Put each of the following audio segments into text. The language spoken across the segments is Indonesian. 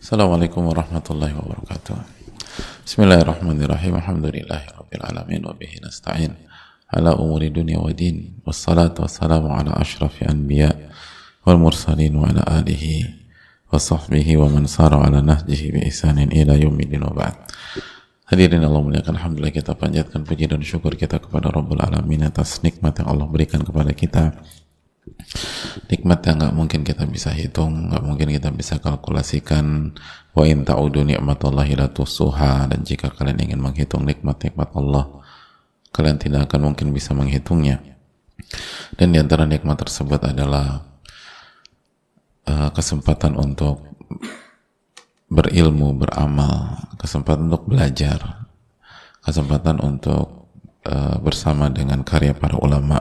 Assalamualaikum warahmatullahi wabarakatuh. Bismillahirrahmanirrahim. Alhamdulillahi rabbil alamin wa bihi nasta'in ala umuri dunya wa din. Wassalatu wassalamu ala ashrafi anbiya wal mursalin wa ala alihi wa sahbihi wa man sara ala nahjihi bi ihsanin ila yaumil wa ba'd. Hadirin Allah muliakan Alhamdulillah kita panjatkan puji dan syukur kita kepada Rabbul Alamin atas nikmat yang Allah berikan kepada kita nikmat yang nggak mungkin kita bisa hitung nggak mungkin kita bisa kalkulasikan. Wa in ta'udu ni'matallahi la tusuha dan jika kalian ingin menghitung nikmat-nikmat Allah kalian tidak akan mungkin bisa menghitungnya. Dan di antara nikmat tersebut adalah uh, kesempatan untuk berilmu, beramal, kesempatan untuk belajar, kesempatan untuk uh, bersama dengan karya para ulama,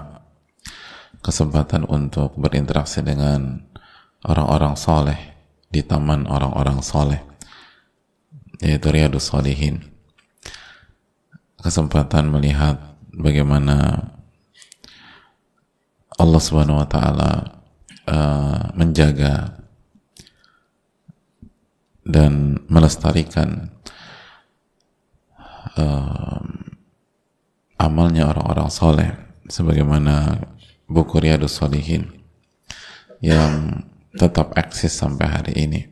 kesempatan untuk berinteraksi dengan orang-orang soleh di taman orang-orang soleh, yaitu Riyadus Solihin. Kesempatan melihat bagaimana Allah Subhanahu wa taala uh, menjaga dan melestarikan uh, amalnya orang-orang soleh sebagaimana buku Riyadus Solihin yang tetap eksis sampai hari ini.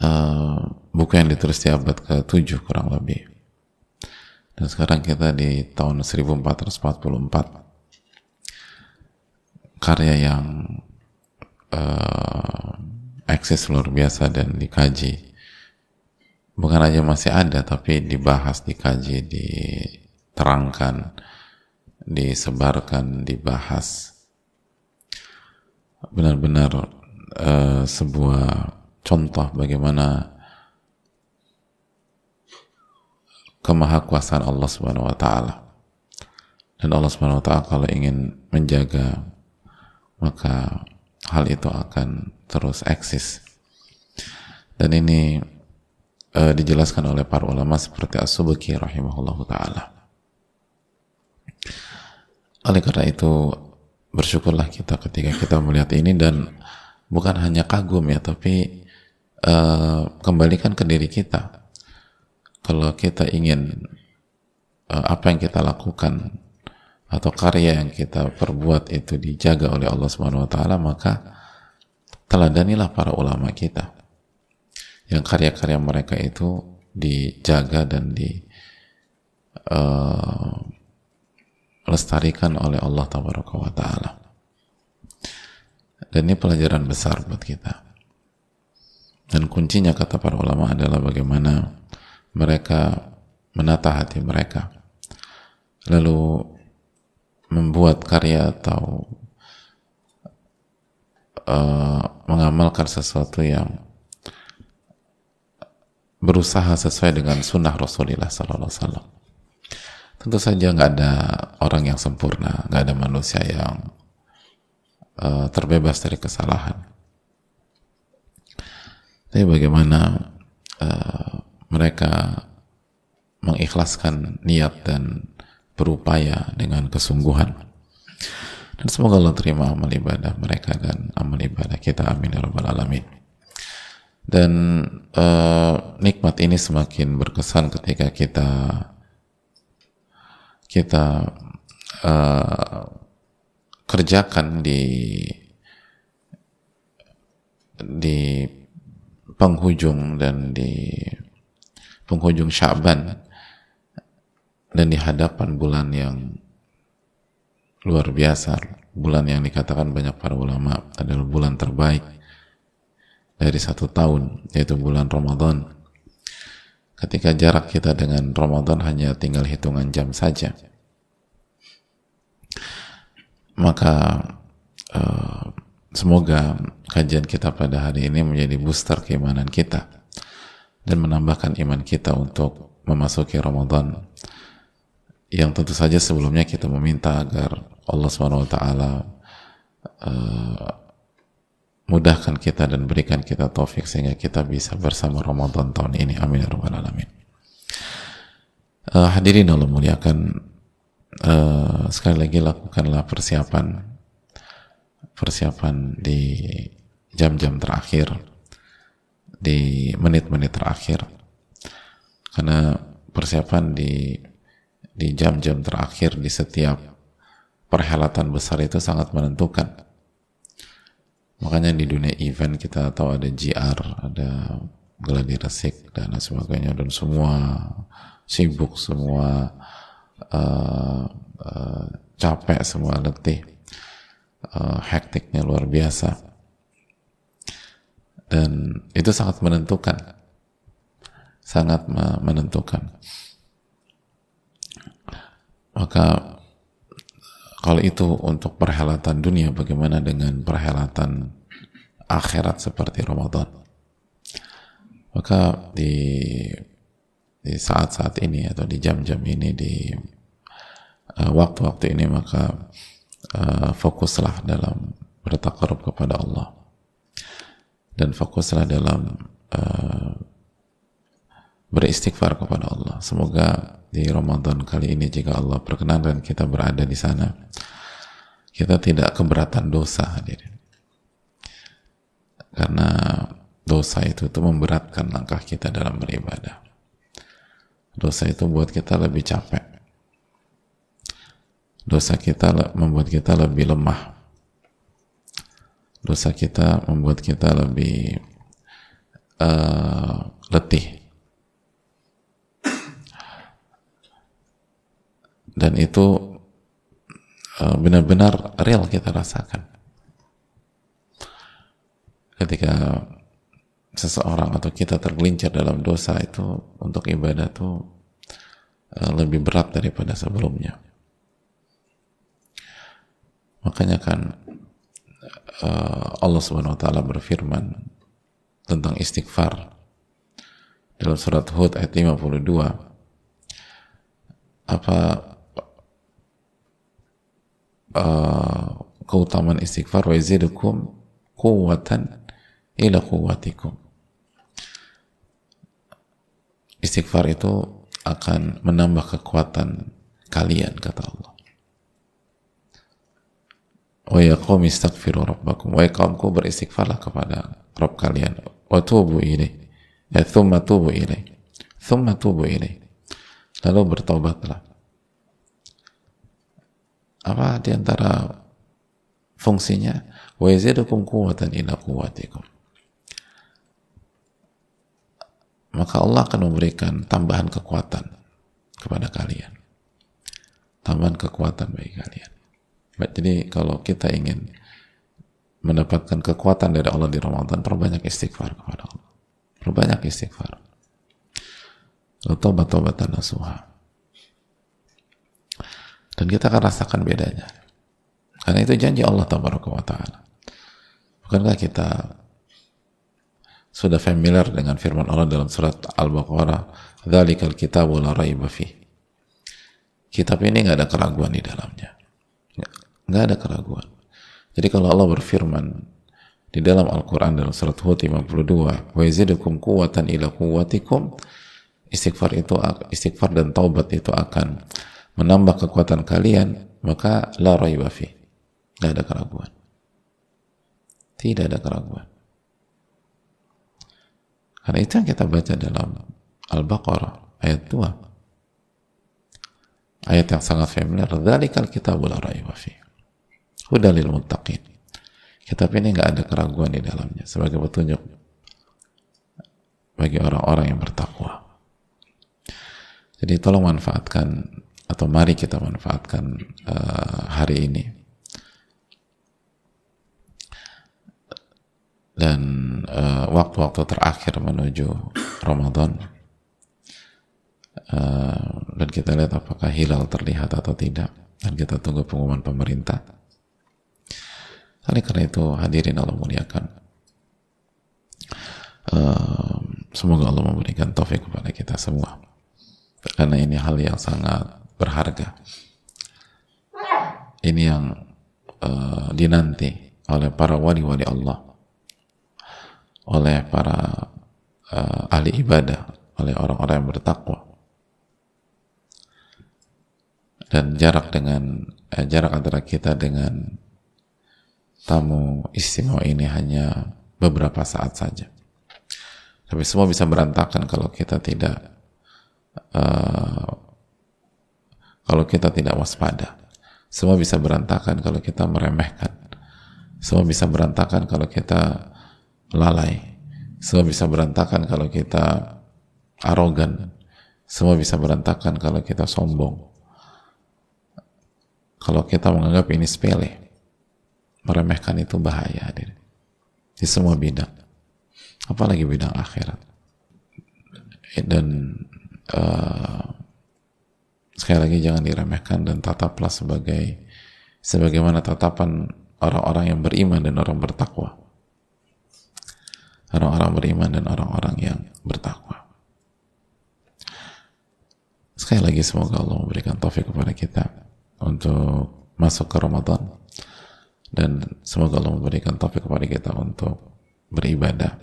Uh, buku yang ditulis di abad ke-7 kurang lebih. Dan sekarang kita di tahun 1444 karya yang uh, eksis luar biasa dan dikaji. Bukan aja masih ada tapi dibahas dikaji diterangkan disebarkan dibahas benar-benar uh, sebuah contoh bagaimana kemahakuasaan Allah Subhanahu wa taala. Dan Allah Subhanahu wa taala kalau ingin menjaga maka hal itu akan terus eksis. Dan ini uh, dijelaskan oleh para ulama seperti As-Subki rahimahullahu taala. Oleh karena itu bersyukurlah kita ketika kita melihat ini dan bukan hanya kagum ya, tapi uh, kembalikan ke diri kita. Kalau kita ingin uh, apa yang kita lakukan atau karya yang kita perbuat itu dijaga oleh Allah Subhanahu wa taala, maka teladanilah para ulama kita yang karya-karya mereka itu dijaga dan di uh, lestarikan oleh Allah wa taala. Dan ini pelajaran besar buat kita. Dan kuncinya kata para ulama adalah bagaimana mereka menata hati mereka. Lalu membuat karya atau uh, mengamalkan sesuatu yang berusaha sesuai dengan sunnah Rasulullah Sallallahu Alaihi Wasallam. Tentu saja nggak ada orang yang sempurna, nggak ada manusia yang uh, terbebas dari kesalahan. Tapi bagaimana uh, mereka mengikhlaskan niat dan berupaya dengan kesungguhan. Dan semoga Allah terima amal ibadah mereka dan amal ibadah kita. Amin ya alamin. Dan uh, nikmat ini semakin berkesan ketika kita kita uh, kerjakan di di penghujung dan di penghujung Syaban dan di hadapan bulan yang luar biasa bulan yang dikatakan banyak para ulama adalah bulan terbaik dari satu tahun yaitu bulan Ramadan ketika jarak kita dengan Ramadan hanya tinggal hitungan jam saja maka uh, semoga kajian kita pada hari ini menjadi booster keimanan kita dan menambahkan iman kita untuk memasuki Ramadan yang tentu saja sebelumnya kita meminta agar Allah swt uh, mudahkan kita dan berikan kita taufik sehingga kita bisa bersama Ramadan tahun ini. Amin ya rabbal alamin. Uh, hadirin Allah muliakan uh, sekali lagi lakukanlah persiapan persiapan di jam-jam terakhir di menit-menit terakhir. Karena persiapan di di jam-jam terakhir di setiap perhelatan besar itu sangat menentukan makanya di dunia event kita tahu ada GR ada gladi resik dan sebagainya. Dan semua sibuk semua uh, uh, capek semua letih. Uh, hektiknya luar biasa. Dan itu sangat menentukan. Sangat menentukan. Maka kalau itu untuk perhelatan dunia bagaimana dengan perhelatan akhirat seperti Ramadan? Maka di di saat-saat ini atau di jam-jam ini di uh, waktu-waktu uh, ini maka uh, fokuslah dalam bertakarub kepada Allah. Dan fokuslah dalam uh, beristighfar kepada Allah. Semoga di Ramadan kali ini jika Allah perkenankan kita berada di sana, kita tidak keberatan dosa hadirin. Karena dosa itu tuh memberatkan langkah kita dalam beribadah. Dosa itu buat kita lebih capek. Dosa kita membuat kita lebih lemah dosa kita membuat kita lebih uh, letih dan itu benar-benar real kita rasakan. Ketika seseorang atau kita tergelincir dalam dosa itu untuk ibadah itu uh, lebih berat daripada sebelumnya. Makanya kan uh, Allah Subhanahu wa taala berfirman tentang istighfar dalam surat Hud ayat 52 apa keutamaan istighfar wa yazidukum quwwatan ila quwwatikum istighfar itu akan menambah kekuatan kalian kata Allah. Wa ya qaum istaghfiru rabbakum. Wa qaumku beristighfarlah kepada Rabb kalian. Wa tubu ilaih ya thumma tubu ilaih thumma tubu ilaih lalu bertobatlah apa di antara fungsinya wa yazidukum quwwatan ila quwwatikum maka Allah akan memberikan tambahan kekuatan kepada kalian tambahan kekuatan bagi kalian jadi kalau kita ingin mendapatkan kekuatan dari Allah di Ramadan, perbanyak istighfar kepada Allah. Perbanyak istighfar. Tobat-tobatan nasuha. Dan kita akan rasakan bedanya. Karena itu janji Allah Ta'ala. Bukankah kita sudah familiar dengan firman Allah dalam surat Al-Baqarah, "Dzalikal kitabu la raiba Kitab ini nggak ada keraguan di dalamnya nggak ada keraguan jadi kalau Allah berfirman di dalam Al-Quran dalam surat Hud 52 wa yazidukum quwatan ila quwatikum istighfar itu istighfar dan taubat itu akan menambah kekuatan kalian maka la raiba fi. Nggak ada keraguan. Tidak ada keraguan. Karena itu yang kita baca dalam Al-Baqarah ayat 2 ayat yang sangat familiar dzalikal kitabul raiba fi. Hudalil muttaqin. Kitab ini nggak ada keraguan di dalamnya sebagai petunjuk bagi orang-orang yang bertakwa. Jadi tolong manfaatkan atau mari kita manfaatkan uh, hari ini dan eh, waktu-waktu uh, terakhir menuju Ramadan uh, dan kita lihat apakah hilal terlihat atau tidak dan kita tunggu pengumuman pemerintah oleh karena itu hadirin Allah muliakan. Uh, semoga Allah memberikan taufik kepada kita semua. Karena ini hal yang sangat berharga. Ini yang uh, dinanti oleh para wali-wali Allah, oleh para uh, ahli ibadah, oleh orang-orang yang bertakwa. Dan jarak dengan eh, jarak antara kita dengan tamu istimewa ini hanya beberapa saat saja. Tapi semua bisa berantakan kalau kita tidak uh, kalau kita tidak waspada. Semua bisa berantakan kalau kita meremehkan. Semua bisa berantakan kalau kita lalai. Semua bisa berantakan kalau kita arogan. Semua bisa berantakan kalau kita sombong. Kalau kita menganggap ini sepele, meremehkan itu bahaya di semua bidang apalagi bidang akhirat dan uh, sekali lagi jangan diremehkan dan tataplah sebagai sebagaimana tatapan orang-orang yang beriman dan orang bertakwa. Orang-orang beriman dan orang-orang yang bertakwa. Sekali lagi semoga Allah memberikan taufik kepada kita untuk masuk ke Ramadan. Dan semoga Allah memberikan taufik kepada kita untuk beribadah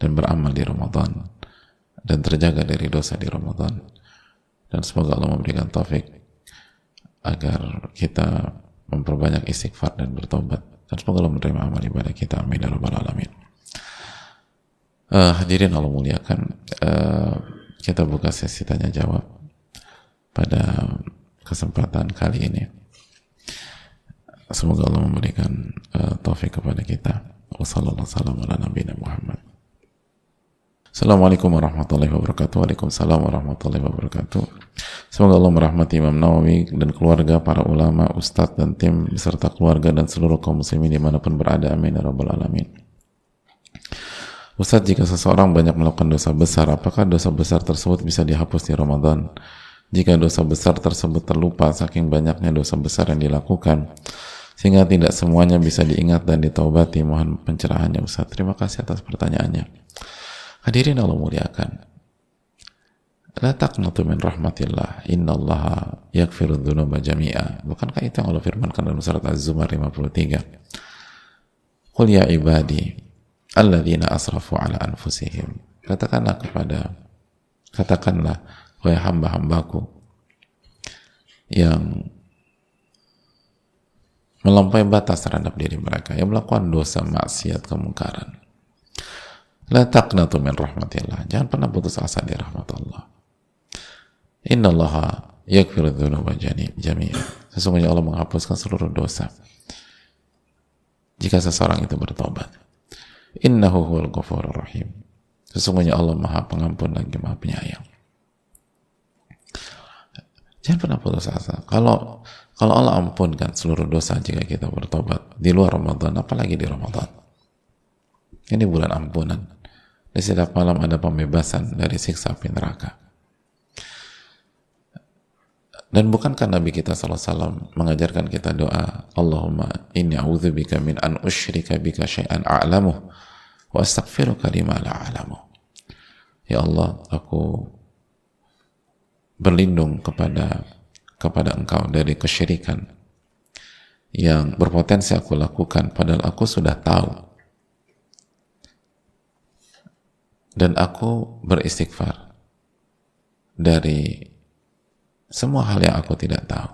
dan beramal di Ramadan. Dan terjaga dari dosa di Ramadan dan semoga Allah memberikan taufik agar kita memperbanyak istighfar dan bertobat. Dan semoga Allah menerima amal ibadah kita. Amin ya rabbal alamin. Uh, hadirin Allah muliakan. Uh, kita buka sesi tanya jawab pada kesempatan kali ini. Semoga Allah memberikan uh, taufik kepada kita. Wassalamualaikum warahmatullahi wabarakatuh Assalamualaikum warahmatullahi wabarakatuh Waalaikumsalam warahmatullahi wabarakatuh Semoga Allah merahmati Imam Nawawi dan keluarga, para ulama, ustadz dan tim beserta keluarga dan seluruh kaum muslimin di mana pun berada Amin ya Rabbal Alamin Ustadz, jika seseorang banyak melakukan dosa besar, apakah dosa besar tersebut bisa dihapus di Ramadan? Jika dosa besar tersebut terlupa saking banyaknya dosa besar yang dilakukan, sehingga tidak semuanya bisa diingat dan ditaubati, mohon pencerahannya Ustadz. Terima kasih atas pertanyaannya. Hadirin Allah muliakan. La taqnatu min rahmatillah. Innallaha yakfiru dhunuba jami'a. Bukankah itu yang Allah firmankan dalam surat Az-Zumar 53? Qul ya ibadi alladzina asrafu ala anfusihim. Katakanlah kepada katakanlah wahai hamba-hambaku yang melampaui batas terhadap diri mereka yang melakukan dosa maksiat kemungkaran La taqnatu min rahmatillah. Jangan pernah putus asa di rahmat Allah. Inna Allah yakfiru dhunuba jami'a. Sesungguhnya Allah menghapuskan seluruh dosa. Jika seseorang itu bertobat. Innahu huwal ghafurur rahim. Sesungguhnya Allah maha pengampun lagi maha penyayang. Jangan pernah putus asa. Kalau kalau Allah ampunkan seluruh dosa jika kita bertobat di luar Ramadan, apalagi di Ramadan. Ini bulan ampunan. Di setiap malam ada pembebasan dari siksa api neraka. Dan bukankah Nabi kita SAW mengajarkan kita doa Allahumma inni a'udzubika min an usyrika bika syai'an a'lamuh wa astaghfiruka lima la a'lamuh. Ya Allah, aku berlindung kepada kepada engkau dari kesyirikan yang berpotensi aku lakukan padahal aku sudah tahu dan aku beristighfar dari semua hal yang aku tidak tahu.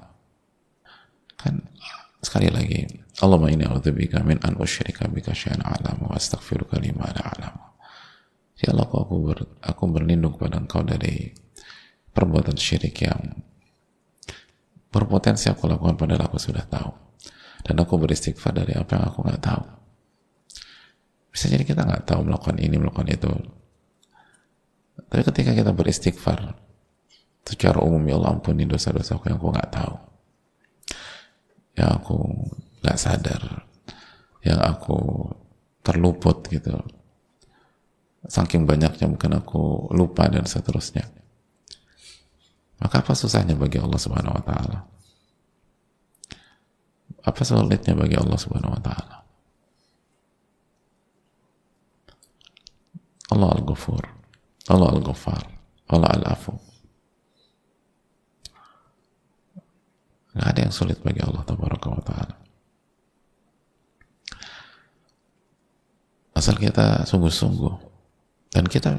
Kan sekali lagi Allahumma inni a'udzubika min an usyrika bika syai'an a'lamu wa astaghfiruka lima la a'lamu. Ya Allah aku, ber, aku berlindung kepada engkau dari perbuatan syirik yang berpotensi aku lakukan padahal aku sudah tahu. Dan aku beristighfar dari apa yang aku nggak tahu. Bisa jadi kita nggak tahu melakukan ini melakukan itu tapi ketika kita beristighfar, secara umum ya Allah ampuni dosa-dosa aku yang aku nggak tahu, yang aku nggak sadar, yang aku terluput gitu. Saking banyaknya mungkin aku lupa dan seterusnya. Maka apa susahnya bagi Allah Subhanahu wa taala? Apa sulitnya bagi Allah Subhanahu wa taala? Allah Al-Ghafur. Allah Al-Ghaffar Allah Al-Afu Gak ada yang sulit bagi Allah Tabaraka wa ta'ala asal kita sungguh-sungguh dan kita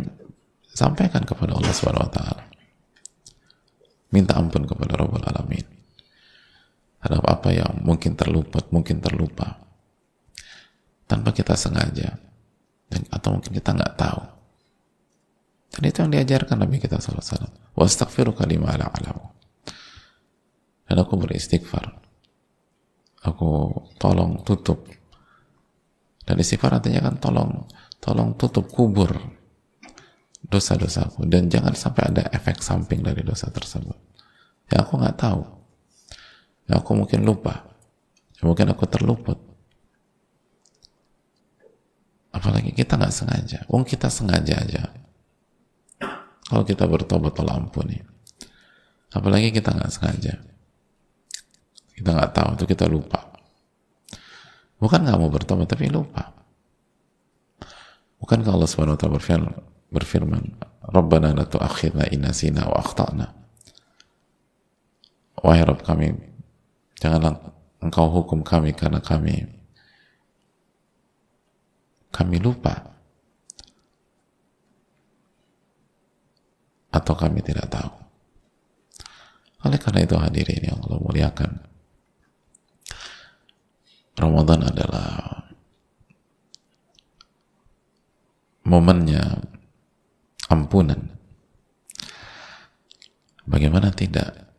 sampaikan kepada Allah Subhanahu wa taala. Minta ampun kepada Rabbul Alamin. Terhadap apa yang mungkin terlupa, mungkin terlupa. Tanpa kita sengaja. Dan, atau mungkin kita nggak tahu Dan itu yang diajarkan Nabi kita SAW. Wa astaghfiru kalima ala alamu. Dan aku beristighfar. Aku tolong tutup. Dan istighfar artinya kan tolong tolong tutup kubur dosa-dosaku dan jangan sampai ada efek samping dari dosa tersebut. Ya aku nggak tahu. Ya aku mungkin lupa. Ya mungkin aku terluput. Apalagi kita nggak sengaja. Wong kita sengaja aja. Kalau kita bertobat Allah ampuni. Apalagi kita nggak sengaja. Kita nggak tahu itu kita lupa. Bukan nggak mau bertobat tapi lupa. Bukan kalau Subhanahu wa taala berfirman, berfirman, "Rabbana la tu'akhidna in nasina wa akhtana." Wahai Rabb kami, janganlah engkau hukum kami karena kami kami lupa atau kami tidak tahu. Oleh karena itu hadirin yang Allah muliakan. Ramadan adalah momennya ampunan. Bagaimana tidak?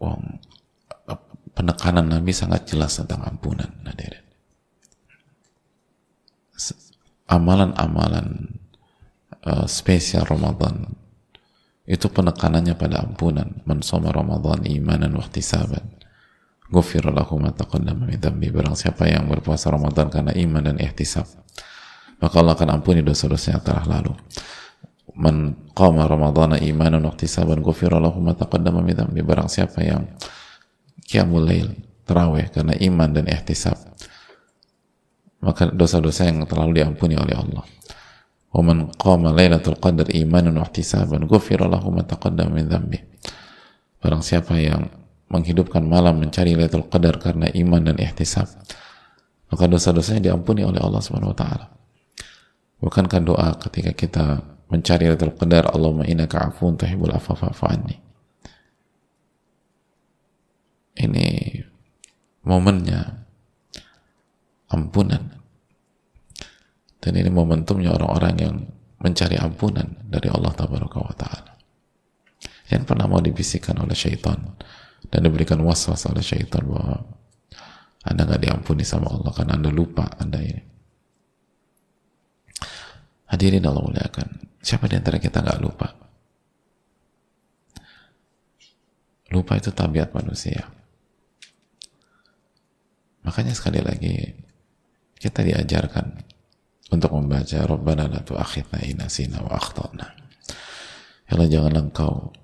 Wong penekanan Nabi sangat jelas tentang ampunan, hadirin. Amalan-amalan uh, spesial Ramadan itu penekanannya pada ampunan. Man soma ramadhan imanan wa ihtisaban. Ghufira lahu ma taqaddama min barang siapa yang berpuasa Ramadan karena iman dan ihtisab maka Allah akan ampuni dosa-dosanya telah lalu. Man qama ramadhana imanan wa ihtisaban ghufira lahu ma taqaddama min barang siapa yang qiyamul lail tarawih karena iman dan ihtisab maka dosa-dosa yang terlalu diampuni oleh Allah ومن قام ليلة القدر إيمانا واحتسابا غفر له ما تقدم من ذنبه barang siapa yang menghidupkan malam mencari Lailatul Qadar karena iman dan ihtisab maka dosa-dosanya diampuni oleh Allah Subhanahu wa taala bukankah doa ketika kita mencari Lailatul Qadar Allahumma innaka afuwun tuhibbul afwa fa'fu anni ini momennya ampunan dan ini momentumnya orang-orang yang mencari ampunan dari Allah Taala. Yang pernah mau dibisikkan oleh syaitan dan diberikan waswas oleh syaitan bahwa anda nggak diampuni sama Allah karena anda lupa anda ini. Hadirin Allah muliakan. Siapa di antara kita nggak lupa? Lupa itu tabiat manusia. Makanya sekali lagi kita diajarkan untuk membaca Rabbana la tu'akhidna inasina wa akhtana. Ya Allah janganlah engkau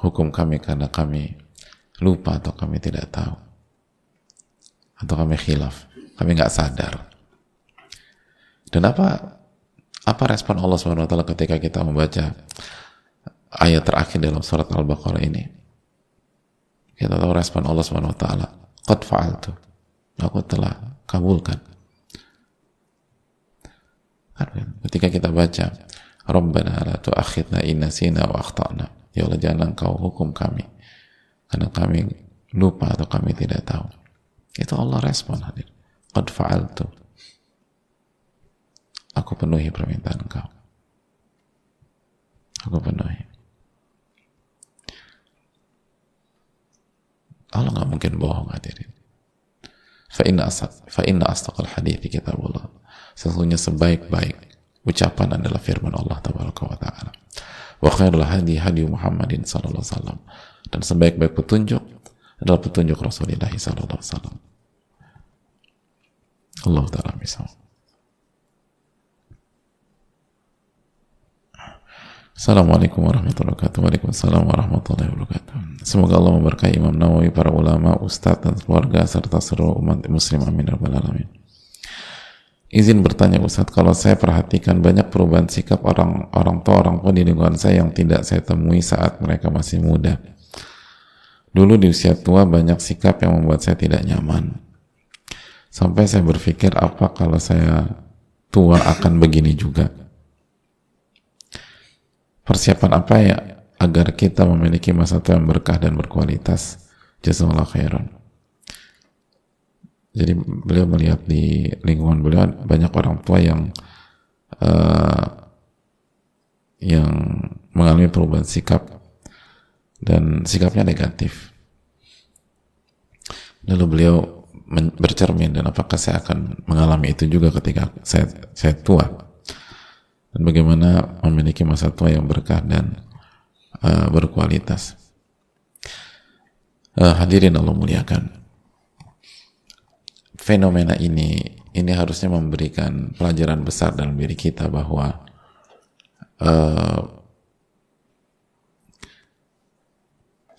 hukum kami karena kami lupa atau kami tidak tahu. Atau kami khilaf kami nggak sadar. Dan apa apa respon Allah swt ketika kita membaca ayat terakhir dalam surat Al-Baqarah ini? Kita tahu respon Allah swt qad fa'altu. Aku telah kabulkan Ketika kita baca Rabbana la tu'akhidna inna sina wa akhtana. Ya Allah jangan engkau hukum kami karena kami lupa atau kami tidak tahu. Itu Allah respon hadir. Qad fa'altu. Aku penuhi permintaan engkau. Aku penuhi. Allah nggak mungkin bohong hadirin. Fa inna fa inna astaqal hadithi kitabullah sesungguhnya sebaik-baik ucapan adalah firman Allah taala. Wa khairul hadi hadi Muhammadin sallallahu alaihi. Dan sebaik-baik petunjuk adalah petunjuk Rasulullah sallallahu alaihi. Allah taala misal. Assalamualaikum warahmatullahi wabarakatuh. Waalaikumsalam warahmatullahi wabarakatuh. Semoga Allah memberkahi Imam Nawawi, para ulama, ustadz dan keluarga serta seluruh umat muslim. Amin ya rabbal alamin. Izin bertanya Ustadz, kalau saya perhatikan banyak perubahan sikap orang orang tua orang tua di lingkungan saya yang tidak saya temui saat mereka masih muda. Dulu di usia tua banyak sikap yang membuat saya tidak nyaman. Sampai saya berpikir apa kalau saya tua akan begini juga. Persiapan apa ya agar kita memiliki masa tua yang berkah dan berkualitas? Jazakallah khairan. Jadi beliau melihat di lingkungan beliau banyak orang tua yang uh, yang mengalami perubahan sikap dan sikapnya negatif. Lalu beliau bercermin dan apakah saya akan mengalami itu juga ketika saya, saya tua dan bagaimana memiliki masa tua yang berkah dan uh, berkualitas. Uh, hadirin Allah muliakan. Fenomena ini ini harusnya memberikan pelajaran besar dalam diri kita bahwa uh,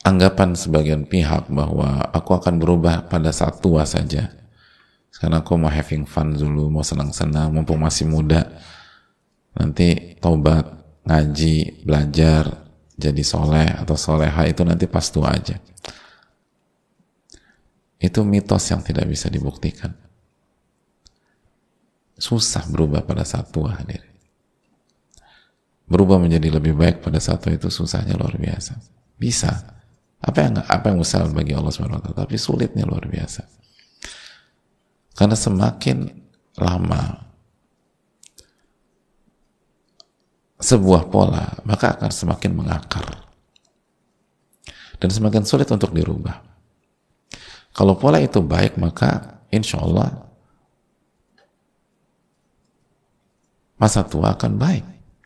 anggapan sebagian pihak bahwa aku akan berubah pada saat tua saja. Karena aku mau having fun dulu mau senang-senang mumpung masih muda. Nanti taubat ngaji belajar jadi soleh atau soleha itu nanti pas tua aja itu mitos yang tidak bisa dibuktikan susah berubah pada saat tua hadir. Berubah menjadi lebih baik pada saat itu susahnya luar biasa. Bisa. Apa yang apa yang usaha bagi Allah SWT, tapi sulitnya luar biasa. Karena semakin lama sebuah pola, maka akan semakin mengakar. Dan semakin sulit untuk dirubah. Kalau pola itu baik, maka insya Allah masa tua akan baik.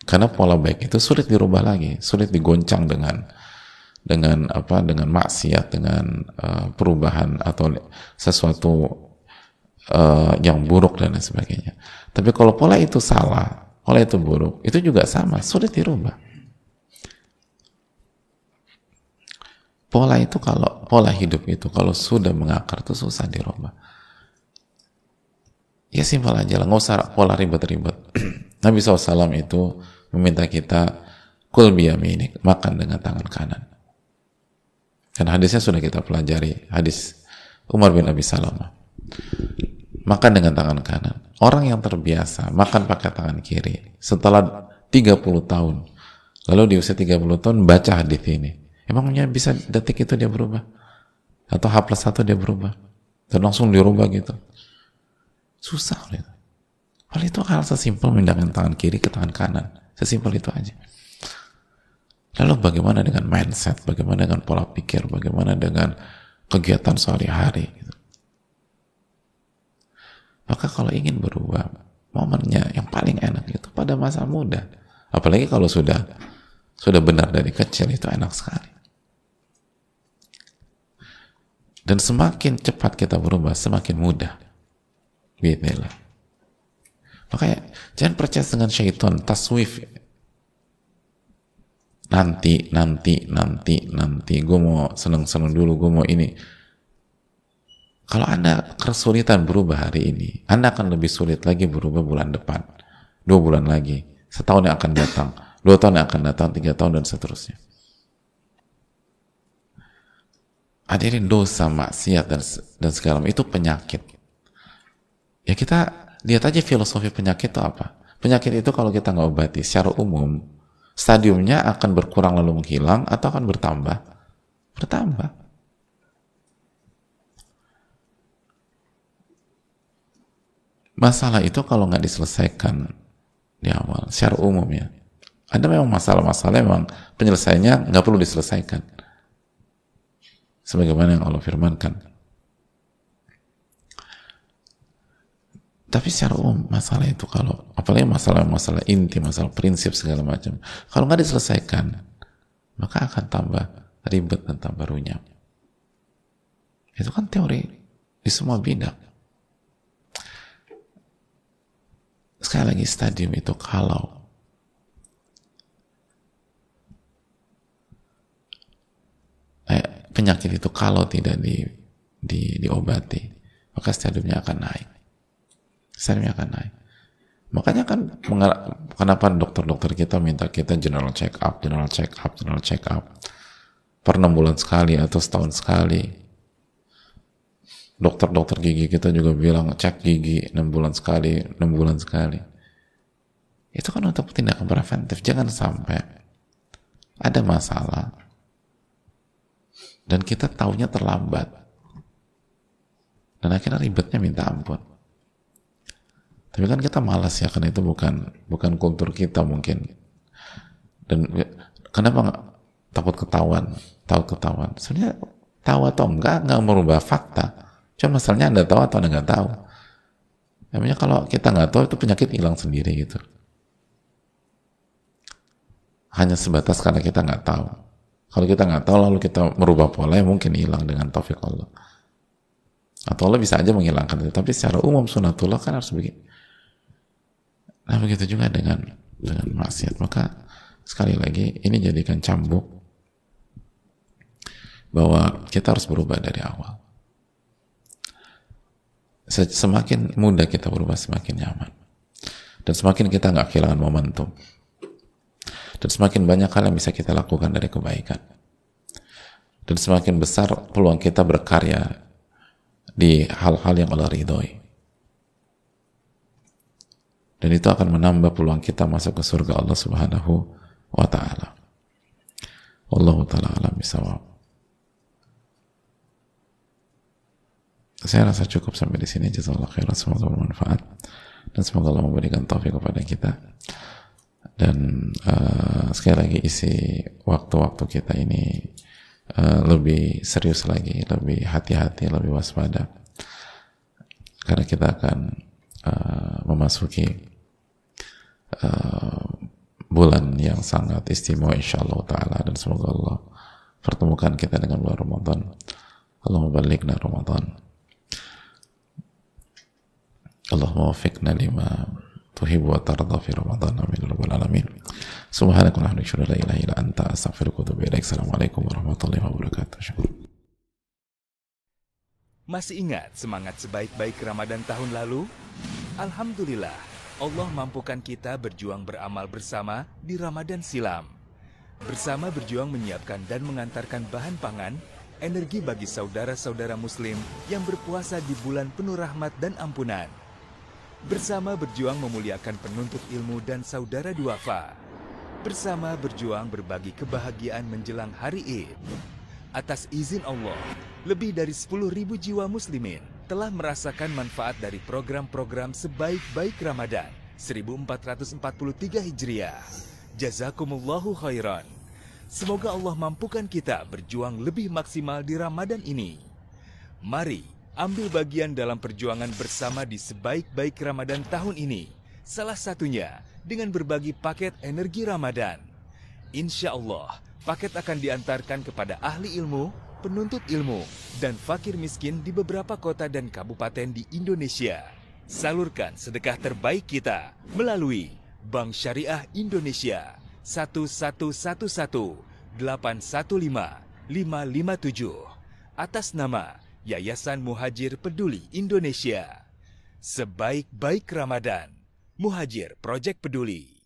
Karena pola baik itu sulit dirubah lagi sulit digoncang dengan dengan apa dengan maksiat dengan uh, perubahan atau sesuatu uh, yang buruk dan lain sebagainya. Tapi kalau pola itu salah pola itu buruk itu juga sama sulit dirubah pola itu kalau pola hidup itu kalau sudah mengakar itu susah dirubah Ya simpel aja lah, nggak usah pola ribet-ribet. Nabi SAW itu meminta kita kul biyaminik, makan dengan tangan kanan. Dan hadisnya sudah kita pelajari, hadis Umar bin Abi Salamah. Makan dengan tangan kanan. Orang yang terbiasa makan pakai tangan kiri setelah 30 tahun, lalu di usia 30 tahun baca hadis ini. Emangnya bisa detik itu dia berubah? Atau H plus 1 dia berubah? Dan langsung dirubah gitu Susah gitu. Hal itu hal sesimpel memindahkan tangan kiri ke tangan kanan. Sesimpel itu aja. Lalu bagaimana dengan mindset, bagaimana dengan pola pikir, bagaimana dengan kegiatan sehari-hari. Gitu. Maka kalau ingin berubah, momennya yang paling enak itu pada masa muda. Apalagi kalau sudah sudah benar dari kecil itu enak sekali. Dan semakin cepat kita berubah, semakin mudah. Bismillah. Makanya jangan percaya dengan syaitan, taswif. Nanti, nanti, nanti, nanti. Gue mau seneng-seneng dulu, gue mau ini. Kalau Anda kesulitan berubah hari ini, Anda akan lebih sulit lagi berubah bulan depan. Dua bulan lagi. Setahun yang akan datang. Dua tahun yang akan datang, tiga tahun, dan seterusnya. Hadirin dosa, maksiat, dan, dan segala itu penyakit Ya kita lihat aja filosofi penyakit itu apa. Penyakit itu kalau kita nggak obati secara umum, stadiumnya akan berkurang lalu menghilang atau akan bertambah? Bertambah. Masalah itu kalau nggak diselesaikan di awal, secara umum ya, ada memang masalah-masalah memang penyelesaiannya nggak perlu diselesaikan. Sebagaimana yang Allah firmankan. Tapi secara umum masalah itu kalau apalagi masalah masalah inti, masalah prinsip segala macam, kalau nggak diselesaikan, maka akan tambah ribet dan tambah runyam. Itu kan teori di semua bidang. Sekali lagi stadium itu kalau eh, penyakit itu kalau tidak di, di, diobati, maka stadiumnya akan naik Standarnya akan naik. Makanya kan kenapa dokter-dokter kita minta kita general check up, general check up, general check up per enam bulan sekali atau setahun sekali. Dokter-dokter gigi kita juga bilang cek gigi enam bulan sekali, enam bulan sekali. Itu kan untuk tindakan preventif. Jangan sampai ada masalah dan kita taunya terlambat dan akhirnya ribetnya minta ampun. Tapi kan kita malas ya, karena itu bukan bukan kultur kita mungkin. Dan kenapa nggak takut ketahuan? Takut ketahuan. Sebenarnya tahu atau enggak nggak merubah fakta. Cuma masalahnya anda tahu atau anda nggak tahu. Namanya kalau kita nggak tahu itu penyakit hilang sendiri gitu. Hanya sebatas karena kita nggak tahu. Kalau kita nggak tahu lalu kita merubah pola ya mungkin hilang dengan taufik Allah. Atau Allah bisa aja menghilangkan itu. Tapi secara umum sunatullah kan harus begini. Nah begitu juga dengan dengan maksiat. Maka sekali lagi ini jadikan cambuk bahwa kita harus berubah dari awal. Semakin mudah kita berubah, semakin nyaman. Dan semakin kita nggak kehilangan momentum. Dan semakin banyak hal yang bisa kita lakukan dari kebaikan. Dan semakin besar peluang kita berkarya di hal-hal yang Allah ridhoi. Dan itu akan menambah peluang kita masuk ke surga Allah Subhanahu wa taala. Wallahu taala alam bisawab. Saya rasa cukup sampai di sini. Jazakallah khairan. Semoga bermanfaat dan semoga Allah memberikan taufik kepada kita. Dan uh, sekali lagi isi waktu-waktu kita ini uh, lebih serius lagi, lebih hati-hati, lebih waspada. Karena kita akan uh, memasuki uh, bulan yang sangat istimewa insya Allah ta'ala. Dan semoga Allah pertemukan kita dengan bulan Ramadan. Allah membalikna Ramadan. Allah wafiqna lima tuhibbu wa tarda fi Ramadan amin rabbal alamin subhanakallahumma wa la ilaha illa anta astaghfiruka wa atubu ilaik assalamualaikum warahmatullahi wabarakatuh masih ingat semangat sebaik-baik Ramadan tahun lalu? Alhamdulillah, Allah mampukan kita berjuang beramal bersama di Ramadan silam. Bersama berjuang menyiapkan dan mengantarkan bahan pangan, energi bagi saudara-saudara muslim yang berpuasa di bulan penuh rahmat dan ampunan. Bersama berjuang memuliakan penuntut ilmu dan saudara duafa. Bersama berjuang berbagi kebahagiaan menjelang hari Id. Atas izin Allah, lebih dari 10.000 jiwa muslimin telah merasakan manfaat dari program-program sebaik-baik Ramadan 1443 Hijriah. Jazakumullahu khairan. Semoga Allah mampukan kita berjuang lebih maksimal di Ramadan ini. Mari ambil bagian dalam perjuangan bersama di sebaik-baik Ramadan tahun ini. Salah satunya dengan berbagi paket energi Ramadan. Insya Allah, paket akan diantarkan kepada ahli ilmu, penuntut ilmu, dan fakir miskin di beberapa kota dan kabupaten di Indonesia. Salurkan sedekah terbaik kita melalui Bank Syariah Indonesia 1111 815 557 atas nama Yayasan Muhajir Peduli Indonesia. Sebaik-baik Ramadan, Muhajir Project Peduli.